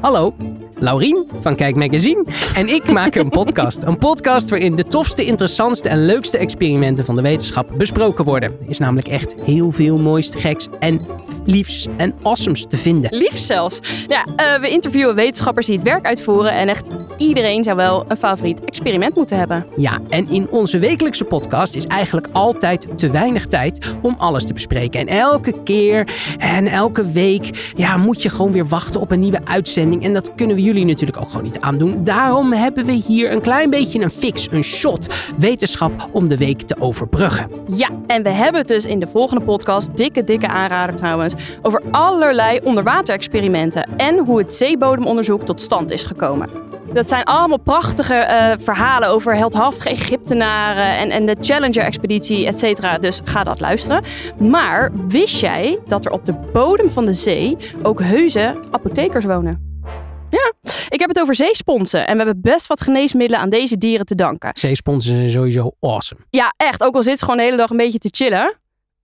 Hallo, Laurien van Kijk Magazine en ik maken een podcast. Een podcast waarin de tofste, interessantste en leukste experimenten van de wetenschap besproken worden. Er is namelijk echt heel veel moois, geks en liefs en awesomes te vinden. Lief zelfs. Ja, eh, we interviewen wetenschappers die het werk uitvoeren en echt iedereen zou wel een favoriet experiment moeten hebben. Ja, en in onze wekelijkse podcast is eigenlijk altijd te weinig tijd om alles te bespreken. En elke keer en elke week ja, moet je gewoon weer wachten op een nieuwe uitzending. En dat kunnen we jullie natuurlijk ook gewoon niet aandoen. Daarom hebben we hier een klein beetje een fix, een shot wetenschap om de week te overbruggen. Ja, en we hebben het dus in de volgende podcast, dikke, dikke aanrader trouwens, over allerlei onderwaterexperimenten en hoe het zeebodemonderzoek tot stand is gekomen. Dat zijn allemaal prachtige eh, verhalen over heldhaftige Egyptenaren en, en de Challenger-expeditie, et cetera. Dus ga dat luisteren. Maar wist jij dat er op de bodem van de zee ook heuse apothekers wonen? Ja, ik heb het over zeesponsen. En we hebben best wat geneesmiddelen aan deze dieren te danken. Zeesponsen zijn sowieso awesome. Ja, echt. Ook al zit ze gewoon de hele dag een beetje te chillen.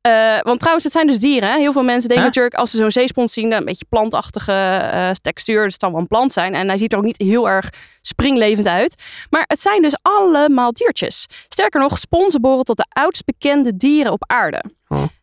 Eh, want trouwens, het zijn dus dieren. Hè? Heel veel mensen denken Huh? natuurlijk, als ze zo'n zeespons zien, een beetje plantachtige eh, textuur. Dus het zal wel een plant zijn. En hij ziet er ook niet heel erg springlevend uit. Maar het zijn dus allemaal diertjes. Sterker nog, sponsen behoren tot de oudst bekende dieren op aarde.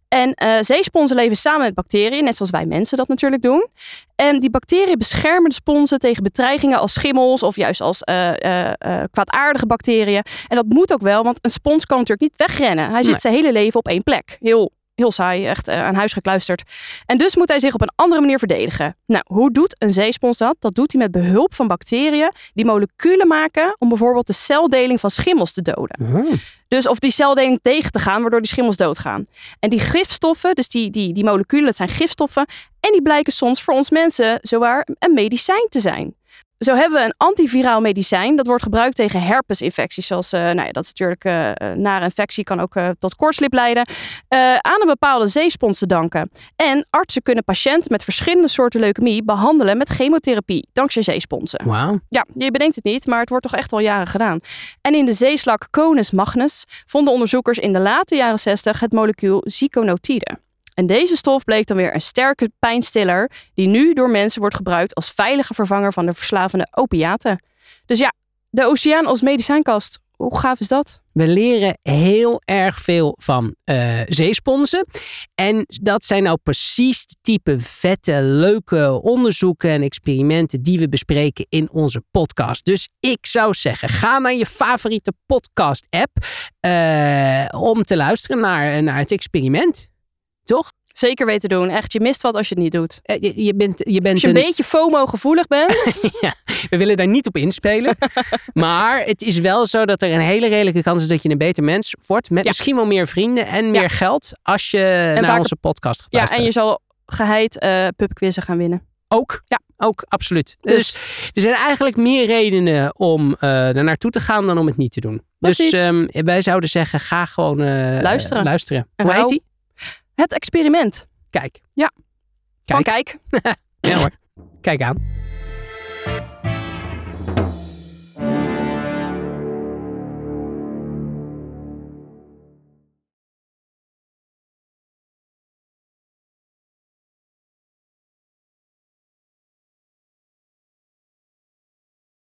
En eh zeesponsen leven samen met bacteriën, net zoals wij mensen dat natuurlijk doen. En die bacteriën beschermen de sponsen tegen bedreigingen als schimmels of juist als eh, eh, kwaadaardige bacteriën. En dat moet ook wel, want een spons kan natuurlijk niet wegrennen. Hij zit Nee. zijn hele leven op één plek. Heel, heel saai, echt eh, aan huis gekluisterd. En dus moet hij zich op een andere manier verdedigen. Nou, hoe doet een zeespons dat? Dat doet hij met behulp van bacteriën die moleculen maken om bijvoorbeeld de celdeling van schimmels te doden. Dus of die celdeling tegen te gaan, waardoor die schimmels doodgaan. En die gifstoffen, dus die, die, die moleculen, dat zijn gifstoffen. En die blijken soms voor ons mensen zowaar een medicijn te zijn. Zo hebben we een antiviraal medicijn. Dat wordt gebruikt tegen herpesinfecties. Zoals, eh, nou ja, dat is natuurlijk eh, nare infectie, kan ook tot koortslip leiden. aan een bepaalde zeespons te danken. En artsen kunnen patiënten met verschillende soorten leukemie behandelen met chemotherapie. Dankzij zeesponsen. Wauw. Ja, je bedenkt het niet, maar het wordt toch echt al jaren gedaan. En in de zeeslak Conus magnus vonden onderzoekers in de late jaren 60 het molecuul ziconotide. En deze stof bleek dan weer een sterke pijnstiller die nu door mensen wordt gebruikt als veilige vervanger van de verslavende opiaten. Dus ja, de oceaan als medicijnkast. Hoe gaaf is dat? We leren heel erg veel van eh, zeesponsen. En dat zijn nou precies de type vette, leuke onderzoeken en experimenten die we bespreken in onze podcast. Dus ik zou zeggen, ga naar je favoriete podcast-app eh, om te luisteren naar, naar het experiment. Toch? Zeker weten doen. Echt, je mist wat als je het niet doet. Eh, je, je bent, je bent Als je een een, beetje FOMO-gevoelig bent. ja, we willen daar niet op inspelen. maar het is wel zo dat er een hele redelijke kans is dat je een beter mens wordt. Met Ja. misschien wel meer vrienden en meer geld als je naar vaker- onze podcast gaat ja, en je zal geheid eh pubquizzen gaan winnen. Ook? Ja. Ook, absoluut. Dus- Dus, er zijn eigenlijk meer redenen om eh er naartoe te gaan dan om het niet te doen. Precies. Dus ehm, wij zouden zeggen, ga gewoon Luisteren. luisteren. En Hoe heet die? Het experiment. Kijk. Van Kijk. kijk. Ja hoor. Kijk aan.